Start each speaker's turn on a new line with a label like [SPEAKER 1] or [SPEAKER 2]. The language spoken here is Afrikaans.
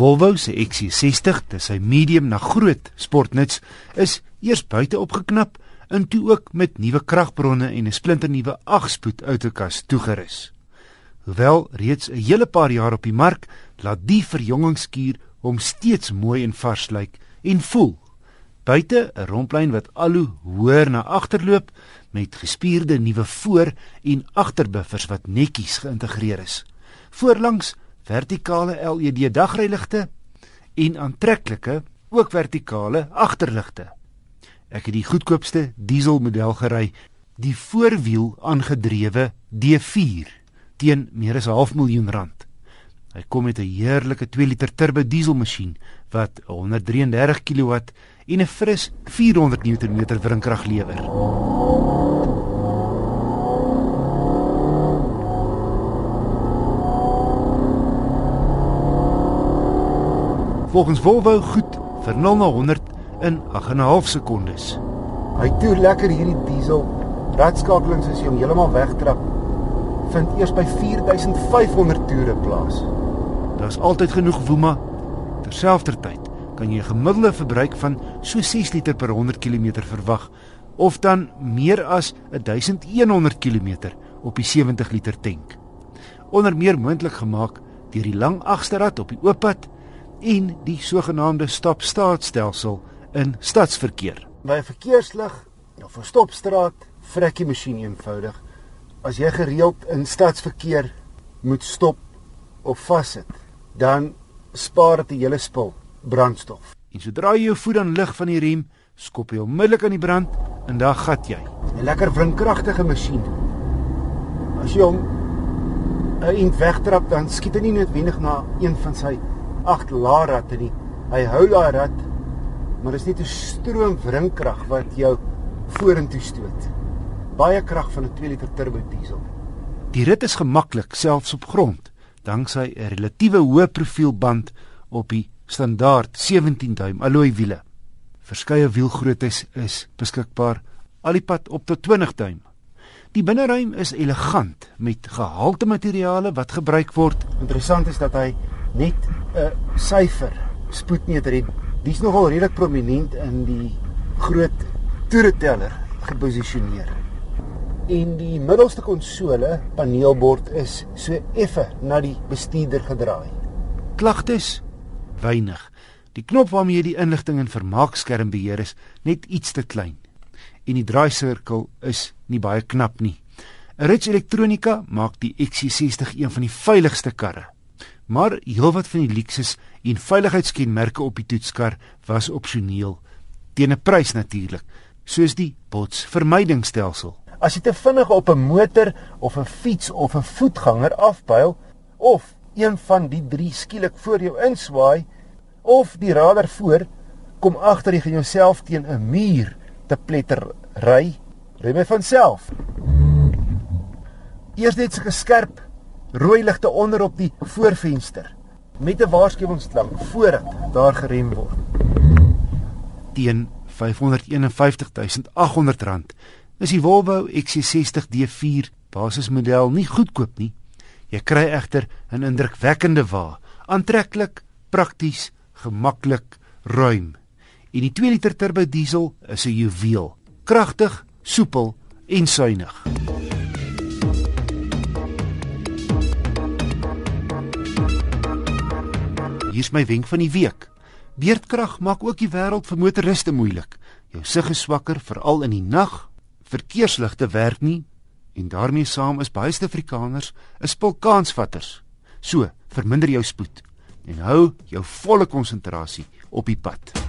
[SPEAKER 1] Volvo se XC60, dis sy medium na groot sportnuts, is eers buite opgeknap en toe ook met nuwe kragbronne en 'n splinternuwe 8-spoed outokas toegerus. Hoewel reeds 'n hele paar jaar op die mark, laat die verjongingskuur hom steeds mooi en vars lyk en voel. Buite 'n romplyn wat al hoe hoër na agter loop met gespierde nuwe voor- en agterbuffers wat netjies geïntegreer is. Voorlangs vertikale LED dagryligte en aantreklike ook vertikale agterligte. Ek het die goedkoopste dieselmodel gery, die voorwiel aangedrewe D4 teen meer as 'n half miljoen rand. Hy kom met 'n heerlike 2 liter turbo dieselmasjien wat 133 kW en 'n fris 400 Nm wrinkrag lewer. Volgens Volvo goed vir 0 na 100 in 8 en 'n half sekondes.
[SPEAKER 2] Hy toe lekker hierdie diesel. Radskakelings as jy hom heeltemal wegtrap, vind eers by 4500 toere plaas.
[SPEAKER 1] Daar's altyd genoeg woema. Terselfdertyd kan jy 'n gemiddelde verbruik van so 6 liter per 100 km verwag of dan meer as 1100 km op die 70 liter tank. Onder meer moontlik gemaak deur die lang agterrad op die oop pad en die sogenaamde stop-start-stelsel in stadsverkeer.
[SPEAKER 2] By 'n verkeerslig of 'n stopstraat vrek die masjien eenvoudig. As jy gereeld in stadsverkeer moet stop of vassit, dan spaar dit 'n hele spul brandstof.
[SPEAKER 1] En sodra jy jou voet aan lig van die rem, skop jy onmiddellik aan die brand en daar gat jy.
[SPEAKER 2] 'n Lekker wrinkragtige masjien. As jy hom 'n int wegtrap, dan skiet hy nie noodwendig na een van sy agt laarratte nie. Hy hou daai rat, maar dit is net 'n stroom wrinkrag wat jou vorentoe stoot. Baie krag van 'n 2 liter turbo diesel.
[SPEAKER 1] Die rit is gemaklik selfs op grond, danksy 'n relatiewe hoë profielband op die standaard 17 duim alloy wiele. Verskeie wielgroottes is beskikbaar, al die pad op tot 20 duim. Die binneruim is elegant met gehalte materiale wat gebruik word.
[SPEAKER 2] Interessant is dat hy net 'n syfer spoedmeter het. Dis nogal redelik prominent in die groot toereteller geposisioneer. En die middelste konsole paneelbord is so effe na die bestuurder gedraai.
[SPEAKER 1] Klagtes weinig. Die knop waarmee jy die inligting en vermaakskerm beheer is net iets te klein. En die draaisirkel is nie baie knap nie. Rich Electronica maak die XC60 een van die veiligste karre. Maar heelwat van die luksus en veiligheidskenmerke op die toetskar was opsioneel teen 'n prys natuurlik, soos die botsvermydingsstelsel.
[SPEAKER 2] As jy te vinnig op 'n motor of 'n fiets of 'n voetganger afbuil of een van die drie skielik voor jou inswaai of die radar voor kom agter jy gaan jouself teen 'n muur te pletter ry, ry my van self. Eers net so geskerp rooi ligte onder op die voorvenster met 'n waarskuwingslamp voordat daar gerem word.
[SPEAKER 1] Teen R551800 is die Volvo XC60 D4 basismodel nie goedkoop nie. Jy kry egter 'n indrukwekkende wa, aantreklik, prakties, gemaklik, ruim. En die 2 liter turbo diesel is 'n juweel, kragtig, soepel en suiwig. Hier's my wenk van die week. Beerdkrag maak ook die wêreld vir motoriste moeilik. Jou sig is swakker veral in die nag. Verkeersligte werk nie en daarmee saam is baie Suid-Afrikaners 'n spulkaansvatters. So, verminder jou spoed en hou jou volle konsentrasie op die pad.